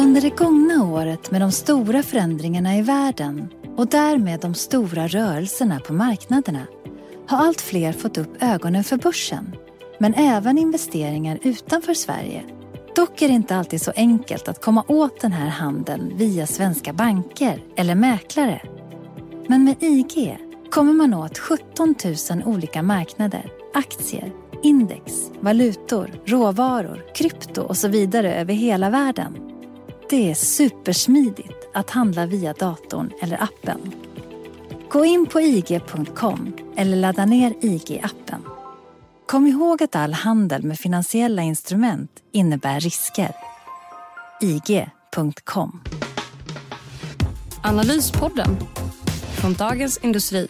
Under det gångna året med de stora förändringarna i världen och därmed de stora rörelserna på marknaderna har allt fler fått upp ögonen för börsen, men även investeringar utanför Sverige. Dock är det inte alltid så enkelt att komma åt den här handeln via svenska banker eller mäklare. Men med IG kommer man åt 17 000 olika marknader, aktier, index, valutor, råvaror, krypto och så vidare över hela världen. Det är supersmidigt att handla via datorn eller appen. Gå in på ig.com eller ladda ner IG-appen. Kom ihåg att all handel med finansiella instrument innebär risker. IG.com. Analyspodden från Dagens Industri.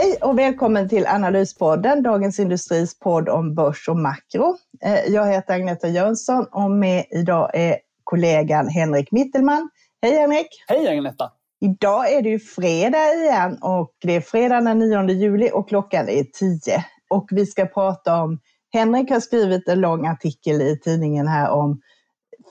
Hej och välkommen till Analyspodden, Dagens Industris podd om börs och makro. Eh, jag heter Agneta Jönsson och med idag är kollegan Henrik Mittelman. Hej Henrik! Hej Agneta! Idag är det ju fredag igen och det är fredag den 9 juli och klockan är 10. Och vi ska prata om, Henrik har skrivit en lång artikel i tidningen här om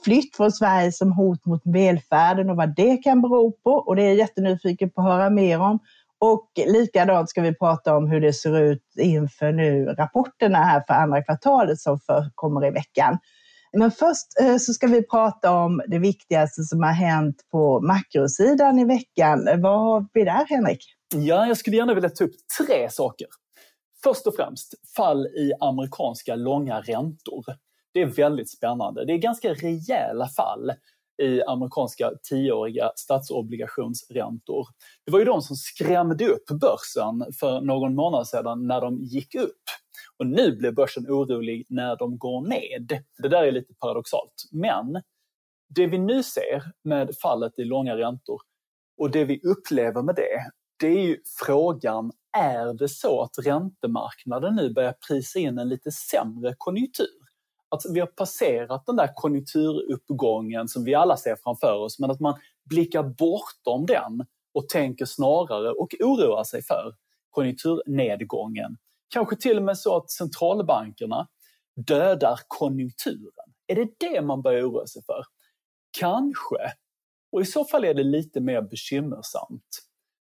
flytt från Sverige som hot mot välfärden och vad det kan bero på. Och det är jag jättenyfiken på att höra mer om. Och likadant ska vi prata om hur det ser ut inför nu rapporterna här för andra kvartalet som för, kommer i veckan. Men först eh, så ska vi prata om det viktigaste som har hänt på makrosidan i veckan. Vad har vi där Henrik? Ja, jag skulle gärna vilja ta upp tre saker. Först och främst fall i amerikanska långa räntor. Det är väldigt spännande. Det är ganska rejäla fall i amerikanska tioåriga statsobligationsräntor. Det var ju de som skrämde upp börsen för någon månad sedan när de gick upp. Och nu blir börsen orolig när de går ned. Det där är lite paradoxalt. Men det vi nu ser med fallet i långa räntor och det vi upplever med det, det är ju frågan, är det så att räntemarknaden nu börjar prisa in en lite sämre konjunktur? Att vi har passerat den där konjunkturuppgången som vi alla ser framför oss, men att man blickar bortom den och tänker snarare och oroar sig för konjunkturnedgången. Kanske till och med så att centralbankerna dödar konjunkturen. Är det det man börjar oroa sig för? Kanske. Och i så fall är det lite mer bekymmersamt.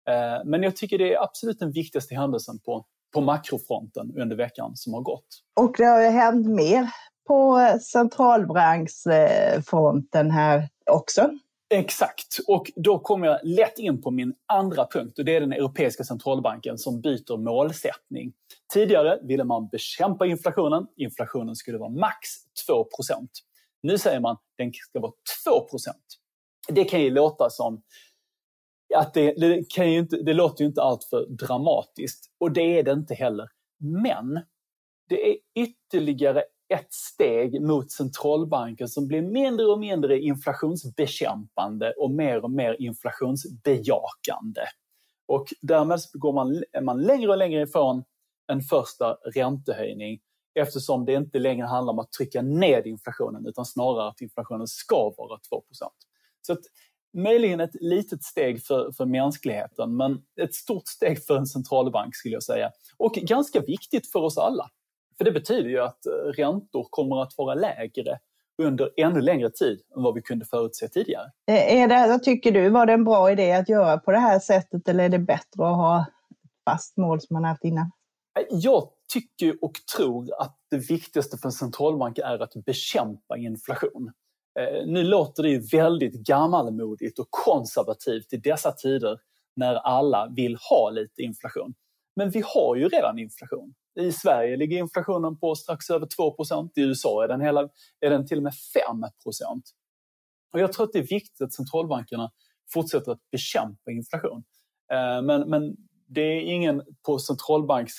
Eh, men jag tycker det är absolut den viktigaste händelsen på, på makrofronten under veckan som har gått. Och det har ju hänt mer på centralbanksfronten här också. Exakt, och då kommer jag lätt in på min andra punkt och det är den Europeiska centralbanken som byter målsättning. Tidigare ville man bekämpa inflationen. Inflationen skulle vara max 2% Nu säger man att den ska vara 2% Det kan ju låta som att det, det, kan ju inte, det låter ju inte alltför dramatiskt och det är det inte heller. Men det är ytterligare ett steg mot centralbanken som blir mindre och mindre inflationsbekämpande och mer och mer inflationsbejakande. Och därmed går man, är man längre och längre ifrån en första räntehöjning eftersom det inte längre handlar om att trycka ned inflationen utan snarare att inflationen ska vara 2 Så att, möjligen ett litet steg för, för mänskligheten men ett stort steg för en centralbank skulle jag säga. Och ganska viktigt för oss alla. För det betyder ju att eh, räntor kommer att vara lägre under ännu längre tid än vad vi kunde förutse tidigare. Eh, är det, vad tycker du, var det en bra idé att göra på det här sättet eller är det bättre att ha fast mål som man haft innan? Eh, jag tycker och tror att det viktigaste för en centralbank är att bekämpa inflation. Nu låter det ju väldigt gammalmodigt och konservativt i dessa tider när alla vill ha lite inflation. Men vi har ju redan inflation. I Sverige ligger inflationen på strax över 2% I USA är den, hela, är den till och med 5 och Jag tror att det är viktigt att centralbankerna fortsätter att bekämpa inflation. Eh, men, men det är ingen på centralbanks,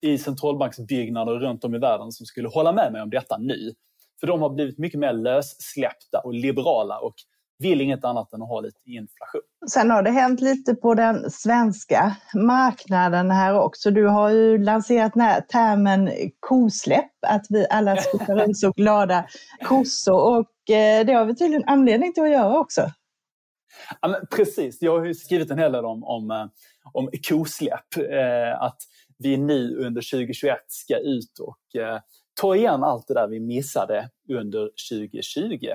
i centralbanksbyggnader runt om i världen som skulle hålla med mig om detta nu. För de har blivit mycket mer lössläppta och liberala och vill inget annat än att ha lite inflation. Sen har det hänt lite på den svenska marknaden här också. Du har ju lanserat den här termen kosläpp, att vi alla ska runt så glada kossor och eh, det har vi tydligen anledning till att göra också. Ja, precis, jag har ju skrivit en hel del om, om, eh, om kosläpp. Eh, att vi nu under 2021 ska ut och eh, ta igen allt det där vi missade under 2020.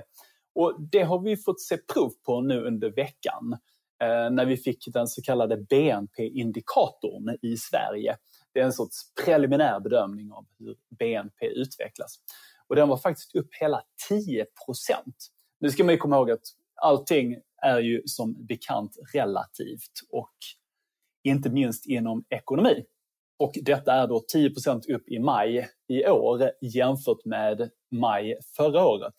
Och det har vi fått se prov på nu under veckan eh, när vi fick den så kallade BNP-indikatorn i Sverige. Det är en sorts preliminär bedömning av hur BNP utvecklas. Och den var faktiskt upp hela 10 procent. Nu ska man ju komma ihåg att allting är ju som bekant relativt och inte minst inom ekonomi. Och detta är då 10% upp i maj i år jämfört med maj förra året.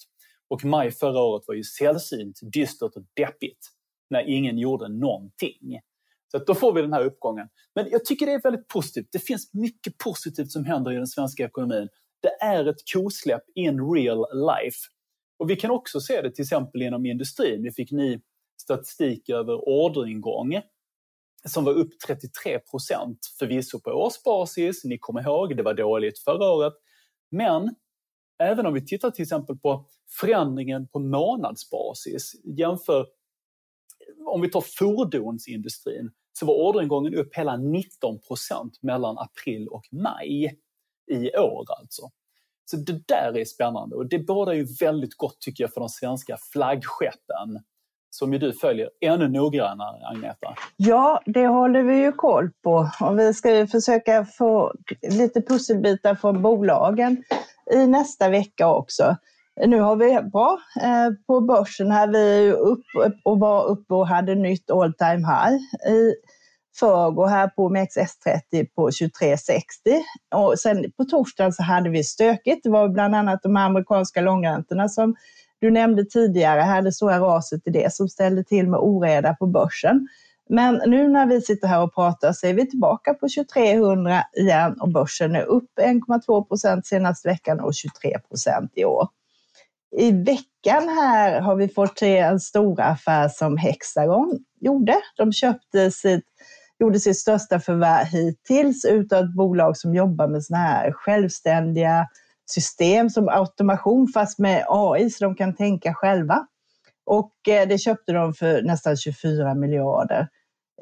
Och maj förra året var ju sällsynt dystert och deppigt när ingen gjorde någonting. Så då får vi den här uppgången. Men jag tycker det är väldigt positivt. Det finns mycket positivt som händer i den svenska ekonomin. Det är ett kosläpp in real life. Och vi kan också se det till exempel inom industrin. Vi fick ny statistik över orderingång som var upp 33 procent förvisso på årsbasis. Ni kommer ihåg, det var dåligt förra året. Men även om vi tittar till exempel på förändringen på månadsbasis jämför om vi tar fordonsindustrin så var orderingången upp hela 19 procent mellan april och maj i år alltså. Så det där är spännande och det bådar ju väldigt gott tycker jag för de svenska flaggskeppen som ju du följer ännu noggrannare, Agneta. Ja, det håller vi ju koll på och vi ska ju försöka få lite pusselbitar från bolagen i nästa vecka också. Nu har vi bra eh, på börsen här. Vi är upp och var uppe och hade nytt all time high i förrgår här på OMXS30 på 23,60. Och sen på torsdagen så hade vi stökigt. Det var bland annat de amerikanska långräntorna som du nämnde tidigare, här det stora raset i det som ställde till med oreda på börsen. Men nu när vi sitter här och pratar så är vi tillbaka på 2300 igen och börsen är upp 1,2 procent senaste veckan och 23 procent i år. I veckan här har vi fått se en stor affär som Hexagon gjorde. De köpte sitt, gjorde sitt största förvärv hittills utav ett bolag som jobbar med sådana här självständiga system som automation fast med AI så de kan tänka själva. Och eh, det köpte de för nästan 24 miljarder.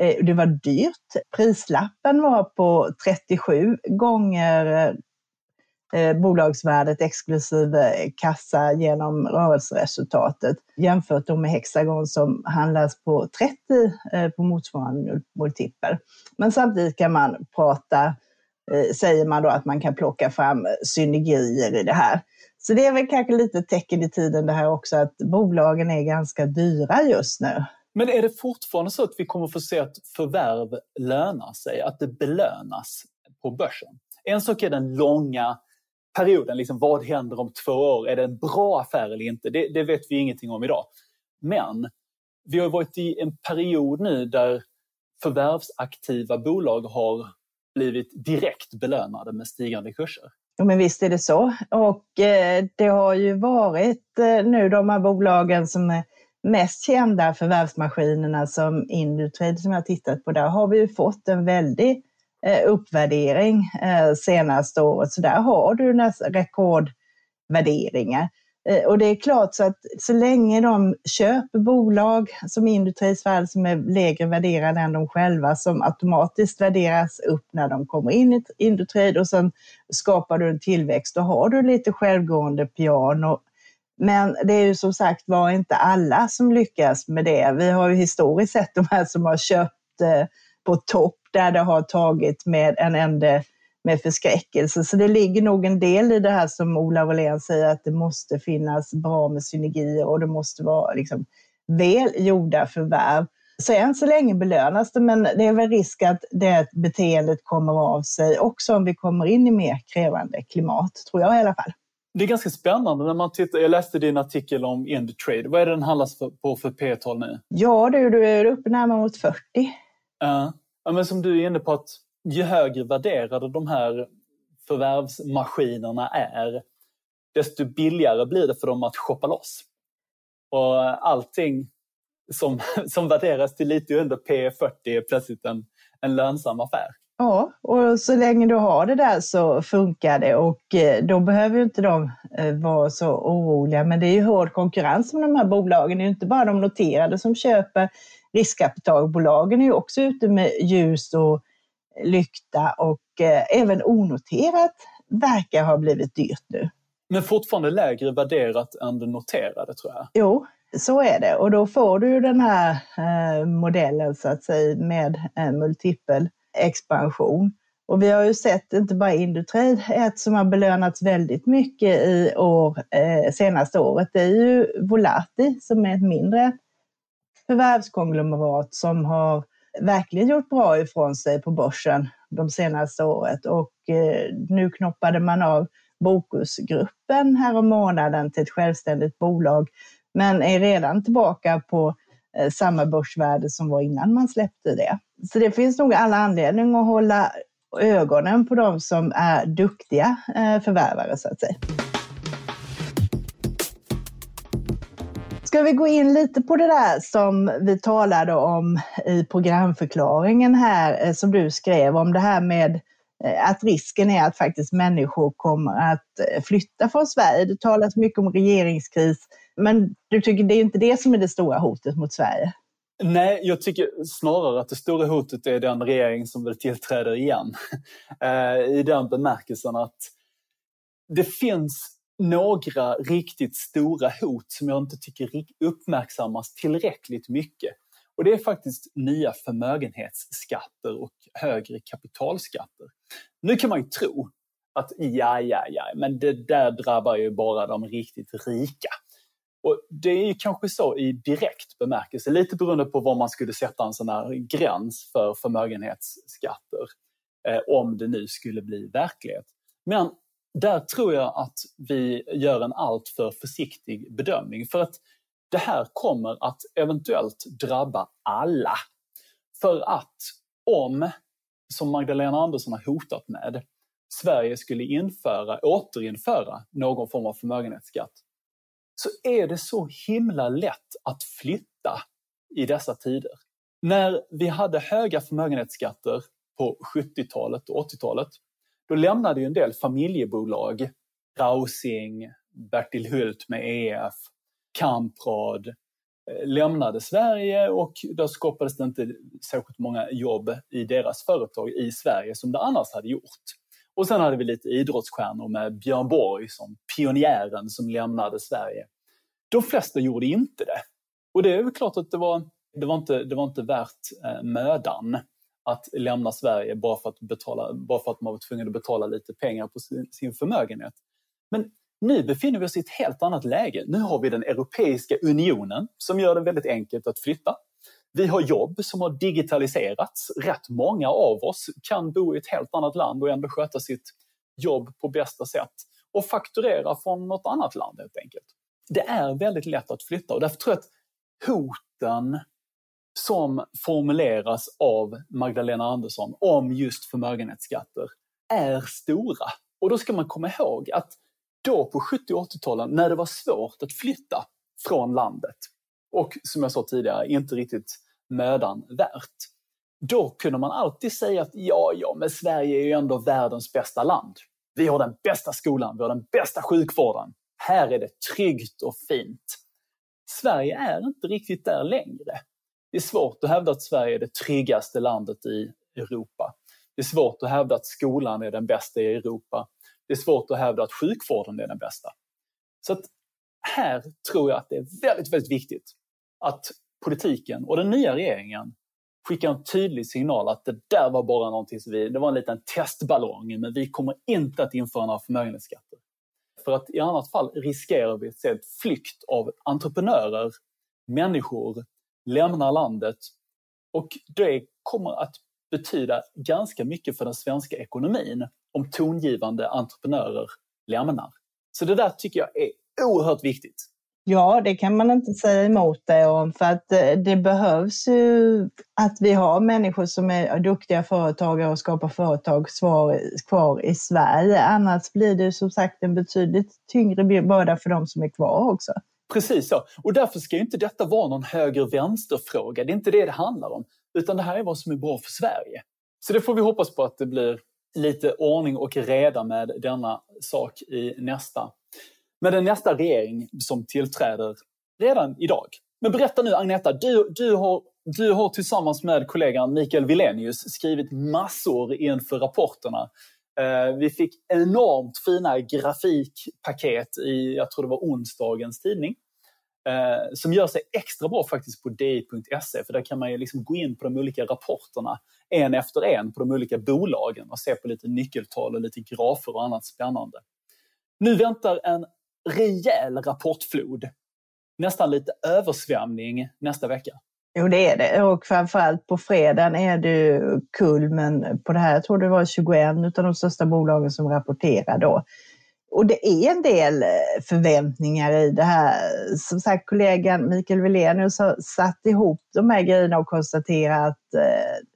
Eh, det var dyrt. Prislappen var på 37 gånger eh, Eh, bolagsvärdet exklusive eh, kassa genom rörelseresultatet jämfört med Hexagon som handlas på 30 eh, på motsvarande multipel. Men samtidigt kan man prata Eh, säger man då att man kan plocka fram synergier i det här. Så det är väl kanske lite tecken i tiden det här också att bolagen är ganska dyra just nu. Men är det fortfarande så att vi kommer få se att förvärv lönar sig, att det belönas på börsen? En sak är den långa perioden, liksom vad händer om två år? Är det en bra affär eller inte? Det, det vet vi ingenting om idag. Men vi har varit i en period nu där förvärvsaktiva bolag har blivit direkt belönade med stigande kurser. Ja, men visst är det så. Och eh, det har ju varit eh, nu de här bolagen som är mest kända förvärvsmaskinerna som Indutrade som jag tittat på, där har vi ju fått en väldig Eh, uppvärdering eh, senaste året. Så där har du nästan rekordvärderingar. Eh, och det är klart så att så länge de köper bolag som Industris fall som är lägre värderade än de själva som automatiskt värderas upp när de kommer in i Indutrid, och sen skapar du en tillväxt, då har du lite självgående piano. Men det är ju som sagt var inte alla som lyckas med det. Vi har ju historiskt sett de här som har köpt eh, på topp där det har tagit med en enda med förskräckelse. Så det ligger nog en del i det här som Ola Wallén säger, att det måste finnas bra med synergier och det måste vara liksom väl gjorda förvärv. Så än så länge belönas det, men det är väl risk att det beteendet kommer av sig också om vi kommer in i mer krävande klimat, tror jag i alla fall. Det är ganska spännande när man tittar, jag läste din artikel om Indutrade. Vad är det den handlas på för P-tal nu? Ja du, du är uppe närmare mot 40. Uh, ja, men som du är inne på att ju högre värderade de här förvärvsmaskinerna är, desto billigare blir det för dem att shoppa loss. Och allting som, som värderas till lite under P 40 är plötsligt en, en lönsam affär. Ja, och så länge du har det där så funkar det och eh, då behöver ju inte de eh, vara så oroliga. Men det är ju hård konkurrens med de här bolagen. Det är ju inte bara de noterade som köper. Riskkapitalbolagen är ju också ute med ljus och lykta och eh, även onoterat verkar ha blivit dyrt nu. Men fortfarande lägre värderat än det noterade tror jag. Jo, så är det och då får du ju den här modellen så att säga med en multipel expansion. Och vi har ju sett inte bara Indutrade, ett som har belönats väldigt mycket i år, eh, senaste året, det är ju Volati som är ett mindre förvärvskonglomerat som har verkligen gjort bra ifrån sig på börsen de senaste året och eh, nu knoppade man av Bokusgruppen härom månaden till ett självständigt bolag men är redan tillbaka på eh, samma börsvärde som var innan man släppte det. Så det finns nog alla anledning att hålla ögonen på de som är duktiga eh, förvärvare så att säga. Ska vi gå in lite på det där som vi talade om i programförklaringen här eh, som du skrev om det här med eh, att risken är att faktiskt människor kommer att eh, flytta från Sverige. Det talas mycket om regeringskris, men du tycker det är inte det som är det stora hotet mot Sverige? Nej, jag tycker snarare att det stora hotet är den regering som väl tillträder igen. I den bemärkelsen att det finns några riktigt stora hot som jag inte tycker uppmärksammas tillräckligt mycket. Och det är faktiskt nya förmögenhetsskatter och högre kapitalskatter. Nu kan man ju tro att ja, ja, ja, men det där drabbar ju bara de riktigt rika. Och det är ju kanske så i direkt bemärkelse, lite beroende på var man skulle sätta en sån här gräns för förmögenhetsskatter, eh, om det nu skulle bli verklighet. Men där tror jag att vi gör en alltför försiktig bedömning för att det här kommer att eventuellt drabba alla. För att om, som Magdalena Andersson har hotat med, Sverige skulle införa, återinföra någon form av förmögenhetsskatt, så är det så himla lätt att flytta i dessa tider. När vi hade höga förmögenhetsskatter på 70-talet och 80-talet, då lämnade ju en del familjebolag, Rausing, Bertil Hult med EF, Kamprad, eh, lämnade Sverige och då skapades det inte särskilt många jobb i deras företag i Sverige som det annars hade gjort. Och sen hade vi lite idrottsstjärnor med Björn Borg som pionjären som lämnade Sverige. De flesta gjorde inte det. Och det är väl klart att det var, det var, inte, det var inte värt eh, mödan att lämna Sverige bara för att, betala, bara för att man var tvungen att betala lite pengar på sin, sin förmögenhet. Men nu befinner vi oss i ett helt annat läge. Nu har vi den Europeiska unionen som gör det väldigt enkelt att flytta. Vi har jobb som har digitaliserats. Rätt många av oss kan bo i ett helt annat land och ändå sköta sitt jobb på bästa sätt och fakturera från något annat land helt enkelt. Det är väldigt lätt att flytta och därför tror jag att hoten som formuleras av Magdalena Andersson om just förmögenhetsskatter är stora. Och då ska man komma ihåg att då på 70 och 80-talen när det var svårt att flytta från landet och som jag sa tidigare inte riktigt mödan värt. Då kunde man alltid säga att ja, ja, men Sverige är ju ändå världens bästa land. Vi har den bästa skolan, vi har den bästa sjukvården. Här är det tryggt och fint. Sverige är inte riktigt där längre. Det är svårt att hävda att Sverige är det tryggaste landet i Europa. Det är svårt att hävda att skolan är den bästa i Europa. Det är svårt att hävda att sjukvården är den bästa. Så att här tror jag att det är väldigt, väldigt viktigt att politiken och den nya regeringen skickar en tydlig signal att det där var bara någonting som vi, det var en liten testballong, men vi kommer inte att införa några förmögenhetsskatter. För att i annat fall riskerar vi att se ett flykt av entreprenörer, människor, lämnar landet och det kommer att betyda ganska mycket för den svenska ekonomin om tongivande entreprenörer lämnar. Så det där tycker jag är oerhört viktigt Ja, det kan man inte säga emot det om för att eh, det behövs ju att vi har människor som är duktiga företagare och skapar företag kvar i Sverige. Annars blir det som sagt en betydligt tyngre börda för de som är kvar också. Precis så. Och därför ska ju inte detta vara någon höger-vänster-fråga. Det är inte det det handlar om. Utan det här är vad som är bra för Sverige. Så det får vi hoppas på att det blir lite ordning och reda med denna sak i nästa med den nästa regering som tillträder redan idag. Men berätta nu Agneta, du, du, har, du har tillsammans med kollegan Mikael Vilenius skrivit massor inför rapporterna. Eh, vi fick enormt fina grafikpaket i, jag tror det var onsdagens tidning, eh, som gör sig extra bra faktiskt på di.se för där kan man ju liksom gå in på de olika rapporterna en efter en på de olika bolagen och se på lite nyckeltal och lite grafer och annat spännande. Nu väntar en rejäl rapportflod. Nästan lite översvämning nästa vecka. Jo, det är det. Och framförallt på fredagen är det kulmen på det här. Jag tror det var 21 av de största bolagen som rapporterar då. Och det är en del eh, förväntningar i det här. Som sagt, kollegan Mikael Wilenius har satt ihop de här grejerna och konstaterat att eh,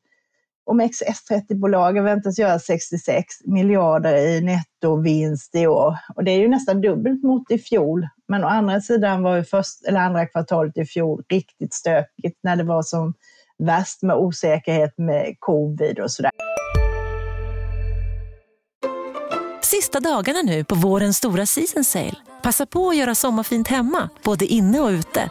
om XS30-bolagen väntas göra 66 miljarder i nettovinst i år. Och det är ju nästan dubbelt mot i fjol. Men å andra sidan var ju först, eller andra kvartalet i fjol riktigt stökigt när det var som värst med osäkerhet med covid och sådär. Sista dagarna nu på vårens stora season sale. Passa på att göra sommarfint hemma, både inne och ute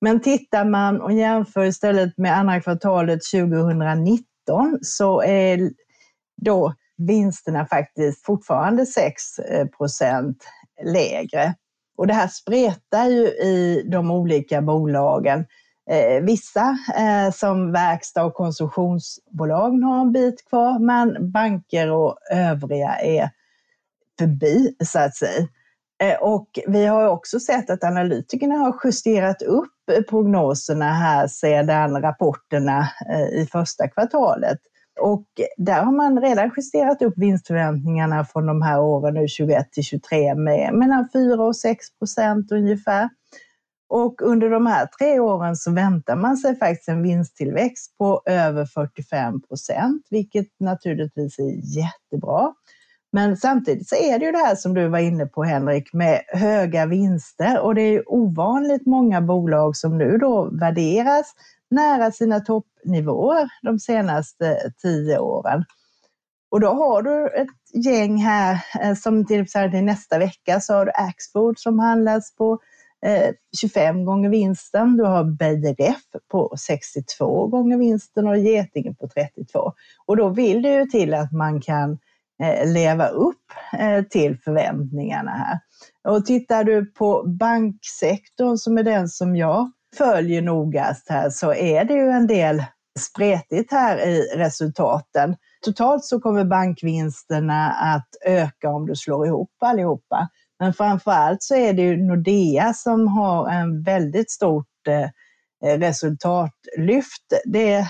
Men tittar man och jämför istället med andra kvartalet 2019 så är då vinsterna faktiskt fortfarande 6 eh, lägre. Och det här spretar ju i de olika bolagen. Eh, vissa eh, som verkstad och konsumtionsbolag har en bit kvar, men banker och övriga är förbi så att säga. Och vi har också sett att analytikerna har justerat upp prognoserna här sedan rapporterna eh, i första kvartalet. Och där har man redan justerat upp vinstförväntningarna från de här åren nu 21 till 23 med mellan 4 och 6 procent ungefär. Och under de här tre åren så väntar man sig faktiskt en vinsttillväxt på över 45 procent, vilket naturligtvis är jättebra. Men samtidigt så är det ju det här som du var inne på Henrik med höga vinster och det är ovanligt många bolag som nu då värderas nära sina toppnivåer de senaste tio åren. Och då har du ett gäng här eh, som till exempel nästa vecka så har du Axfood som handlas på eh, 25 gånger vinsten. Du har BRF på 62 gånger vinsten och Getinge på 32. Och då vill det ju till att man kan Eh, Eh, leva upp eh, till förväntningarna här. Och tittar du på banksektorn som är den som jag följer nogast här så är det ju en del spretigt här i resultaten. Totalt så kommer bankvinsterna att öka om du slår ihop allihopa. Men framför allt så är det ju Nordea som har en väldigt stort eh, resultatlyft. Det är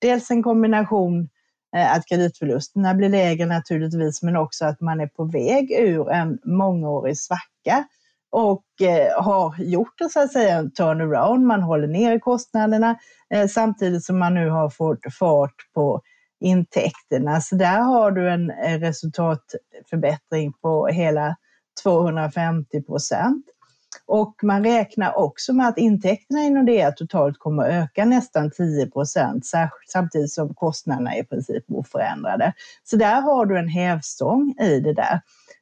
dels en kombination Eh, att kreditförlusterna blir lägre naturligtvis, men också att man är på väg ur en mångårig svacka och eh, har gjort så att säga en turnaround. Man håller ner kostnaderna eh, samtidigt som man nu har fått fart på intäkterna. Så där har du en resultatförbättring på hela 250 procent. Och man räknar också med att intäkterna i Nordea totalt kommer att öka nästan 10 procent samtidigt som kostnaderna är i princip oförändrade. Så där har du en hävstång i det där.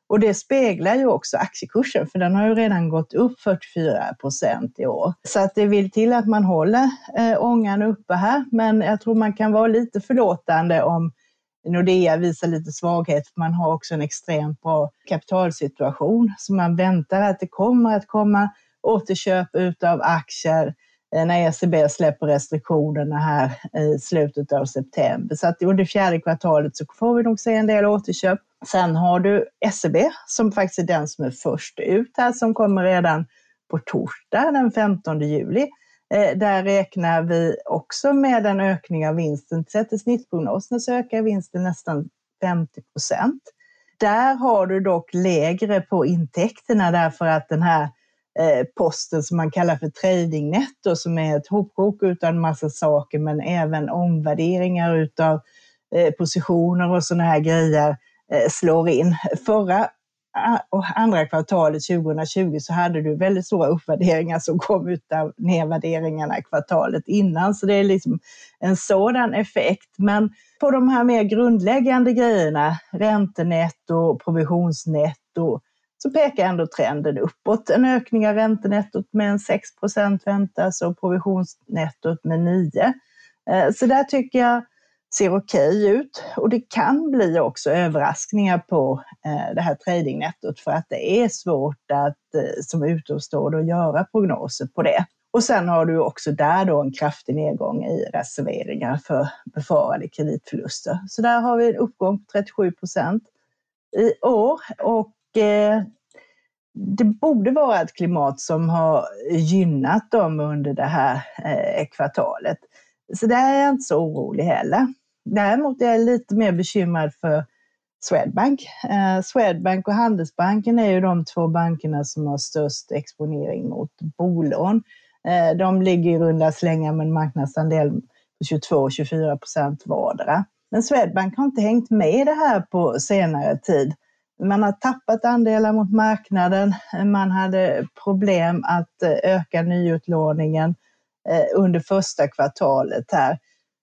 Och det speglar ju också aktiekursen, för den har ju redan gått upp 44 procent i år. Så att det vill till att man håller eh, ångan uppe här, men jag tror man kan vara lite förlåtande om Nordea visar lite svaghet. Man har också en extremt bra kapitalsituation, så man väntar att det kommer att komma återköp utav aktier eh, när ECB släpper restriktionerna här i slutet av september. Så att under fjärde kvartalet så får vi nog se en del återköp. Sen har du SEB som faktiskt är den som är först ut här, som kommer redan på torsdag den 15 juli. Eh, där räknar vi också med en ökning av vinsten. Sett till snittprognosen så ökar vinsten nästan 50 procent. Där har du dock lägre på intäkterna därför att den här eh, posten som man kallar för tradingnetto som är ett hopkok av en massa saker men även omvärderingar utav eh, positioner och sådana här grejer slår in. Förra andra kvartalet 2020 så hade du väldigt stora uppvärderingar som kom ut av nedvärderingarna kvartalet innan. Så det är liksom en sådan effekt. Men på de här mer grundläggande grejerna, räntenetto, provisionsnetto, så pekar ändå trenden uppåt. En ökning av räntenettot med en 6 väntas och provisionsnettot med 9. Eh, så där tycker jag ser okej okay ut och det kan bli också överraskningar på eh, det här tradingnettot för att det är svårt att eh, som utomstående att göra prognoser på det. Och sen har du också där då en kraftig nedgång i reserveringar för befarade kreditförluster. Så där har vi en uppgång på 37 procent i år och eh, det borde vara ett klimat som har gynnat dem under det här eh, kvartalet. Så där är jag inte så orolig heller. Däremot är jag lite mer bekymrad för Swedbank. Eh, Swedbank och Handelsbanken är ju de två bankerna som har störst exponering mot bolån. Eh, de ligger i runda slängar med en marknadsandel på 22-24 procent vardera. Men Swedbank har inte hängt med i det här på senare tid. Man har tappat andelar mot marknaden. Man hade problem att eh, öka nyutlåningen eh, Eh, under första kvartalet här.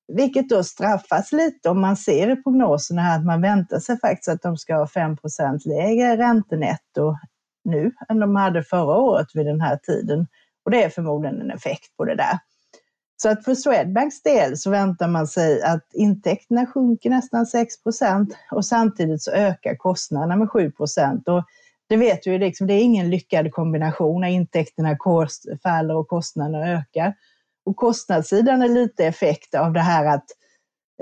Vilket då straffas lite om man ser i prognoserna här att man väntar sig faktiskt att de ska ha 5% lägre räntenetto nu än de hade förra året vid den här tiden. Och det är förmodligen en effekt på det där. Så att för Swedbanks del så väntar man sig att intäkterna sjunker nästan 6 och samtidigt så ökar kostnaderna med 7 och det vet vi, ju, liksom, det är ingen lyckad kombination när intäkterna faller och kostnaderna ökar. Och kostnadssidan är lite effekt av det här att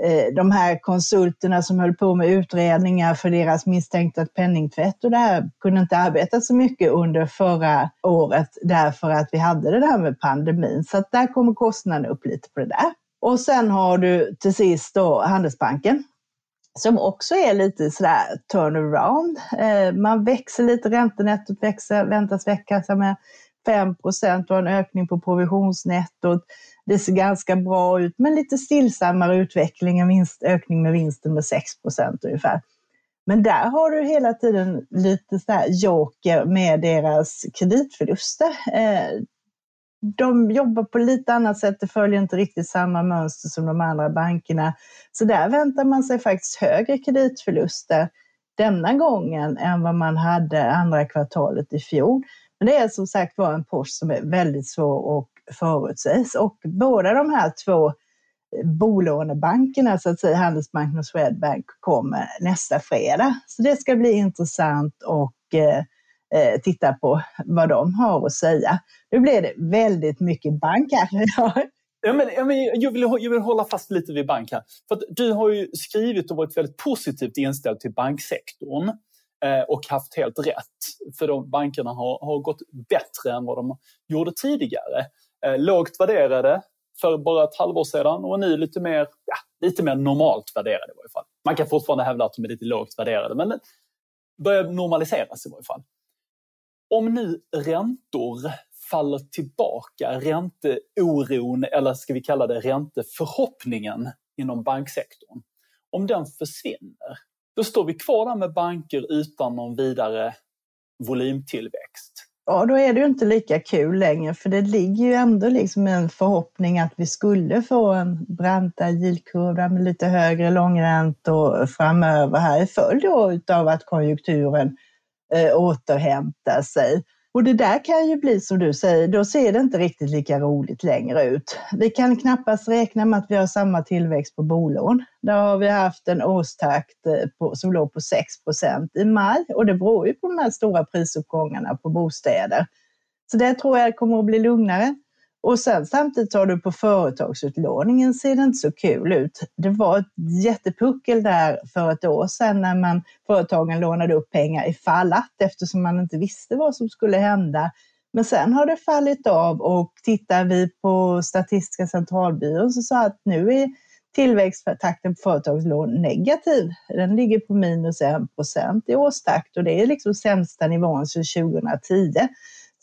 eh, de här konsulterna som höll på med utredningar för deras misstänkta penningtvätt och det här kunde inte arbeta så mycket under förra året därför att vi hade det där med pandemin. Så att där kommer kostnaden upp lite på det där. Och sen har du till sist då Handelsbanken som också är lite sådär turnaround. Eh, man växer lite, räntenettot växer, väntas växa med 5 procent och en ökning på provisionsnettot. Det ser ganska bra ut, men lite stillsammare utveckling, en vinst, ökning med vinsten med 6 procent ungefär. Men där har du hela tiden lite så här joker med deras kreditförluster. Eh, de jobbar på lite annat sätt, det följer inte riktigt samma mönster som de andra bankerna. Så där väntar man sig faktiskt högre kreditförluster denna gången än vad man hade andra kvartalet i fjol. Men det är som sagt var en post som är väldigt svår att förutse. Och båda de här två eh, bolånebankerna, så att säga Handelsbanken och Swedbank, kommer nästa fredag. Så det ska bli intressant att eh, eh, titta på vad de har att säga. Nu blir det väldigt mycket bank här. Ja, men, ja, men jag, vill, jag vill hålla fast lite vid bank här. För du har ju skrivit och varit väldigt positivt inställd till banksektorn. Eh, och haft helt rätt. För de bankerna har, har gått bättre än vad de gjorde tidigare. Eh, lågt värderade för bara ett halvår sedan och nu lite mer, ja, lite mer normalt värderade i varje fall. Man kan fortfarande hävda att de är lite lågt värderade men börjar normaliseras i varje fall. Om nu räntor faller tillbaka, ränteoron eller ska vi kalla det ränteförhoppningen inom banksektorn, om den försvinner, då står vi kvar där med banker utan någon vidare volymtillväxt. Ja, då är det ju inte lika kul längre för det ligger ju ändå liksom en förhoppning att vi skulle få en branta yieldkurva med lite högre långräntor framöver här i följd av att konjunkturen eh, återhämtar sig. Och det där kan ju bli som du säger, då ser det inte riktigt lika roligt längre ut. Vi kan knappast räkna med att vi har samma tillväxt på bolån. Där har vi haft en årstakt eh, på, som låg på 6% i maj och det beror ju på de här stora prisuppgångarna på bostäder. Så det tror jag kommer att bli lugnare. Och sen samtidigt har du på företagsutlåningen ser det inte så kul ut. Det var ett jättepuckel där för ett år sedan när man, företagen lånade upp pengar i fallat eftersom man inte visste vad som skulle hända. Men sen har det fallit av och tittar vi på Statistiska centralbyrån så sa att nu är tillväxttakten på företagslån negativ. Den ligger på minus 1 procent i årstakt och det är liksom sämsta nivån sedan 2010.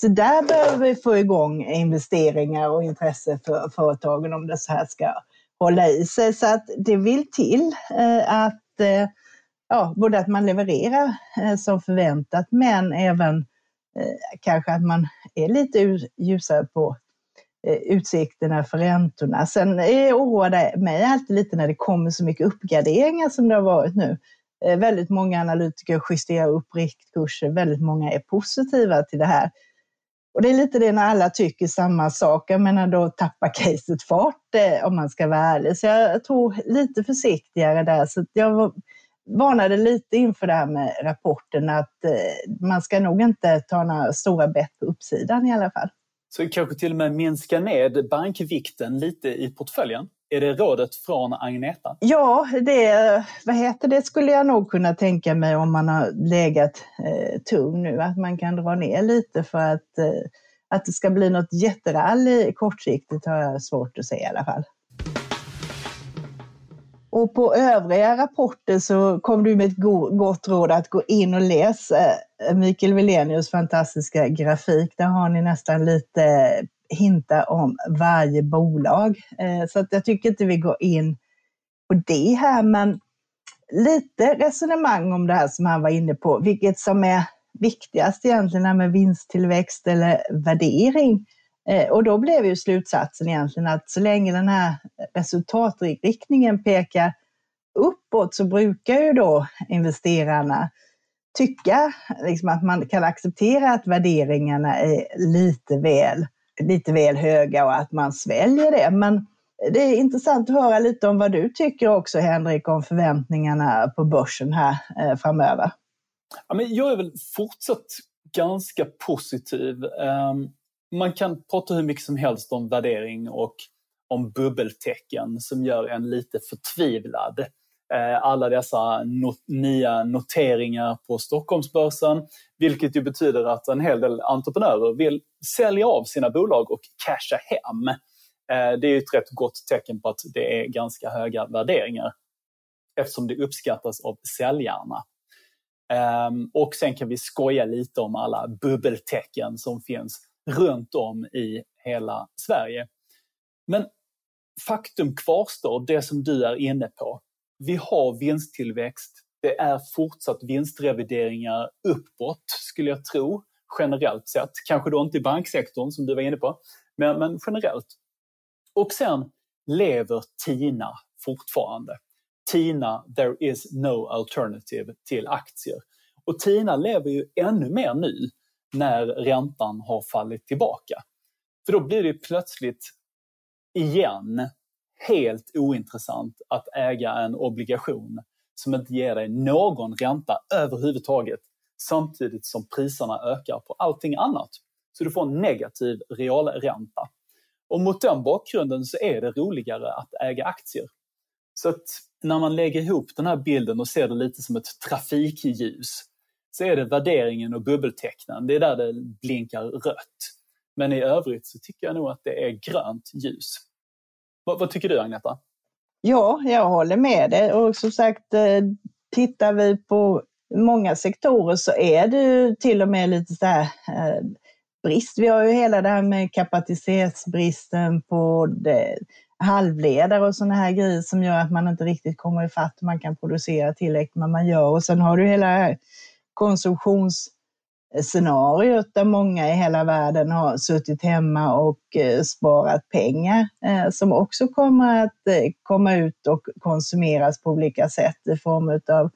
Så där behöver vi få igång investeringar och intresse för företagen om det så här ska hålla i sig. Så att det vill till eh, att eh, ja, både att man levererar eh, som förväntat men även kanske att man är lite ljusare på utsikterna för räntorna. Sen oroar det mig alltid lite när det kommer så mycket uppgraderingar som det har varit nu. Väldigt många analytiker justerar upp riktkurser, väldigt många är positiva till det här. Och det är lite det när alla tycker samma sak. Jag menar då tappar caset fart eh, om man ska vara ärlig. Så jag tror lite försiktigare där. Så jag varnade lite inför det här med rapporten att eh, man ska nog inte ta några stora bett på uppsidan i alla fall. Så kanske till och med minska ned bankvikten lite i portföljen? Är det rådet från Agneta? Ja, det, vad heter det skulle jag nog kunna tänka mig om man har legat eh, tung nu, att man kan dra ner lite för att, eh, att det ska bli något jätterally kortsiktigt har jag svårt att se i alla fall. Och på övriga rapporter så kom du med ett gott råd att gå in och läsa eh, Mikael Wilenius fantastiska grafik. Där har ni nästan lite eh, hintar om varje bolag. Eh, så att jag tycker inte vi går in på det här, men lite resonemang om det här som han var inne på, vilket som är viktigast egentligen med vinsttillväxt eller värdering. Eh, och då blev ju slutsatsen egentligen att så länge den här resultatriktningen pekar uppåt så brukar ju då investerarna tycka liksom att man kan acceptera att värderingarna är lite väl lite väl höga och att man sväljer det. Men det är intressant att höra lite om vad du tycker också Henrik om förväntningarna på börsen här eh, framöver. Ja, men jag är väl fortsatt ganska positiv. Um, man kan prata hur mycket som helst om värdering och om bubbeltecken som gör en lite förtvivlad. Eh, alla dessa not nya noteringar på Stockholmsbörsen, vilket ju betyder att en hel del entreprenörer vill sälja av sina bolag och casha hem. Eh, det är ett rätt gott tecken på att det är ganska höga värderingar eftersom det uppskattas av säljarna. Ehm, och sen kan vi skoja lite om alla bubbeltecken som finns runt om i hela Sverige. Men faktum kvarstår, det som du är inne på. Vi har vinsttillväxt, det är fortsatt vinstrevideringar uppåt, skulle jag tro, generellt sett. Kanske då inte i banksektorn som du var inne på, men, men generellt. Och sen lever TINA fortfarande. TINA, there is no alternative till aktier. Och TINA lever ju ännu mer nu när räntan har fallit tillbaka. För då blir det plötsligt igen helt ointressant att äga en obligation som inte ger dig någon ränta överhuvudtaget samtidigt som priserna ökar på allting annat. Så du får en negativ realränta. Och mot den bakgrunden så är det roligare att äga aktier. Så att när man lägger ihop den här bilden och ser det lite som ett trafikljus så är det värderingen och bubbeltecknen, det är där det blinkar rött. Men i övrigt så tycker jag nog att det är grönt ljus. Vad, vad tycker du Agneta? Ja, jag håller med dig och som sagt eh, tittar vi på många sektorer så är det till och med lite så här eh, brist. Vi har ju hela det här med kapacitetsbristen på det, halvledare och sådana här grejer som gör att man inte riktigt kommer ifatt man kan producera tillräckligt men man gör. Och sen har du hela här konsumtions scenariot där många i hela världen har suttit hemma och eh, sparat pengar eh, som också kommer att eh, komma ut och konsumeras på olika sätt i form av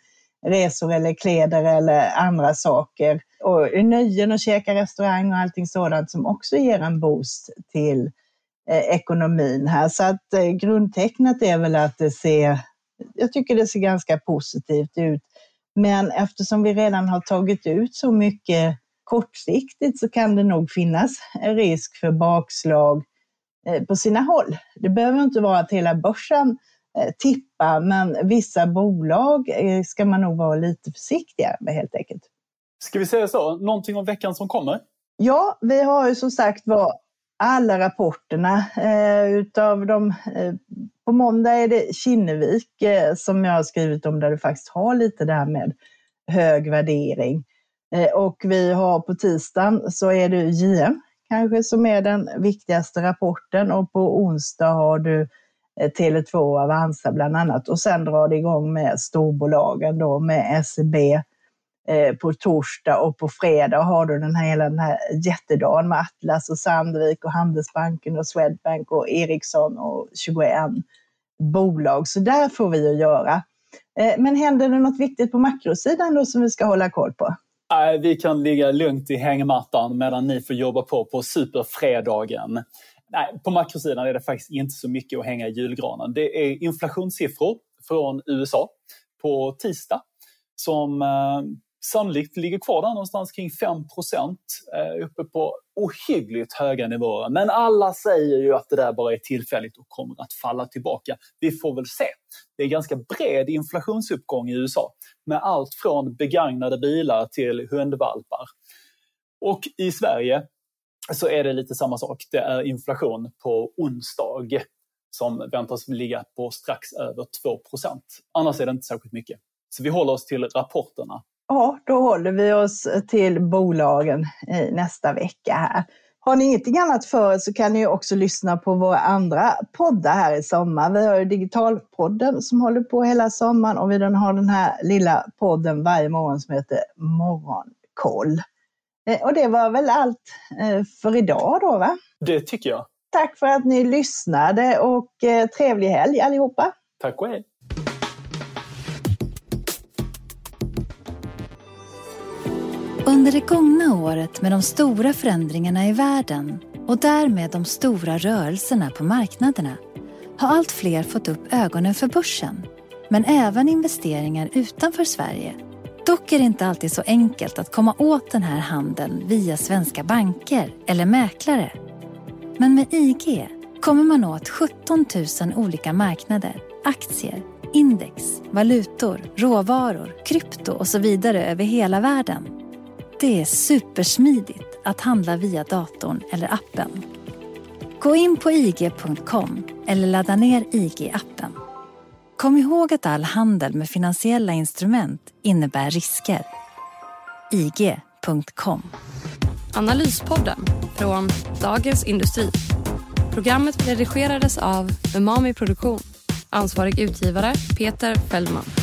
resor eller kläder eller andra saker. Och nöjen och käka restaurang och allting sådant som också ger en boost till ekonomin här. Så att grundtecknet är väl att det ser, jag tycker det ser ganska positivt ut men eftersom vi redan har tagit ut så mycket kortsiktigt så kan det nog finnas en risk för bakslag eh, på sina håll. Det behöver inte vara att hela börsen eh, tippar, men vissa bolag ska man nog vara lite försiktiga med helt enkelt. Ska vi säga så? Någonting om veckan som kommer? Ja, vi har ju som sagt var alla rapporterna. Eh, utav de, eh, på måndag är det Kinnevik eh, som jag har skrivit om där du faktiskt har lite det här med hög värdering. Eh, och vi har på tisdagen så är det JM kanske som är den viktigaste rapporten och på onsdag har du eh, Tele2 och Avanza bland annat och sen drar det igång med storbolagen då med SEB eh, Eh, på torsdag och på fredag har du den här, hela den här jättedagen med Atlas och Sandvik och Handelsbanken och Swedbank och Ericsson och 21 bolag. Så där får vi att göra. Eh, men händer det något viktigt på makrosidan då som vi ska hålla koll på? Vi kan ligga lugnt i hängmattan medan ni får jobba på på superfredagen. Nej, på makrosidan är det faktiskt inte så mycket att hänga i julgranen. Det är inflationssiffror från USA på tisdag som eh, sannolikt ligger kvar där någonstans kring 5 eh, uppe på ohyggligt höga nivåer. Men alla säger ju att det där bara är tillfälligt och kommer att falla tillbaka. Vi får väl se. Det är ganska bred inflationsuppgång i USA med allt från begagnade bilar till hundvalpar. Och i Sverige så är det lite samma sak. Det är inflation på onsdag som väntas ligga på strax över 2% Annars är det inte särskilt mycket. Så vi håller oss till rapporterna Ja, då håller vi oss till bolagen nästa vecka här. Har ni ingenting annat för er så kan ni också lyssna på våra andra poddar här i sommar. Vi har ju Digitalpodden som håller på hela sommaren och vi har den här lilla podden varje morgon som heter Morgonkoll. Eh, och det var väl allt eh, för idag då va? Det tycker jag. Tack för att ni lyssnade och eh, trevlig helg allihopa. Tack och hej. Under det gångna året med de stora förändringarna i världen och därmed de stora rörelserna på marknaderna har allt fler fått upp ögonen för börsen, men även investeringar utanför Sverige. Dock är det inte alltid så enkelt att komma åt den här handeln via svenska banker eller mäklare. Men med IG kommer man åt 17 000 olika marknader, aktier, index, valutor, råvaror, krypto och så vidare över hela världen. Det är supersmidigt att handla via datorn eller appen. Gå in på ig.com eller ladda ner IG-appen. Kom ihåg att all handel med finansiella instrument innebär risker. IG.com Analyspodden från Dagens Industri. Programmet redigerades av Umami Produktion. Ansvarig utgivare Peter Fellman.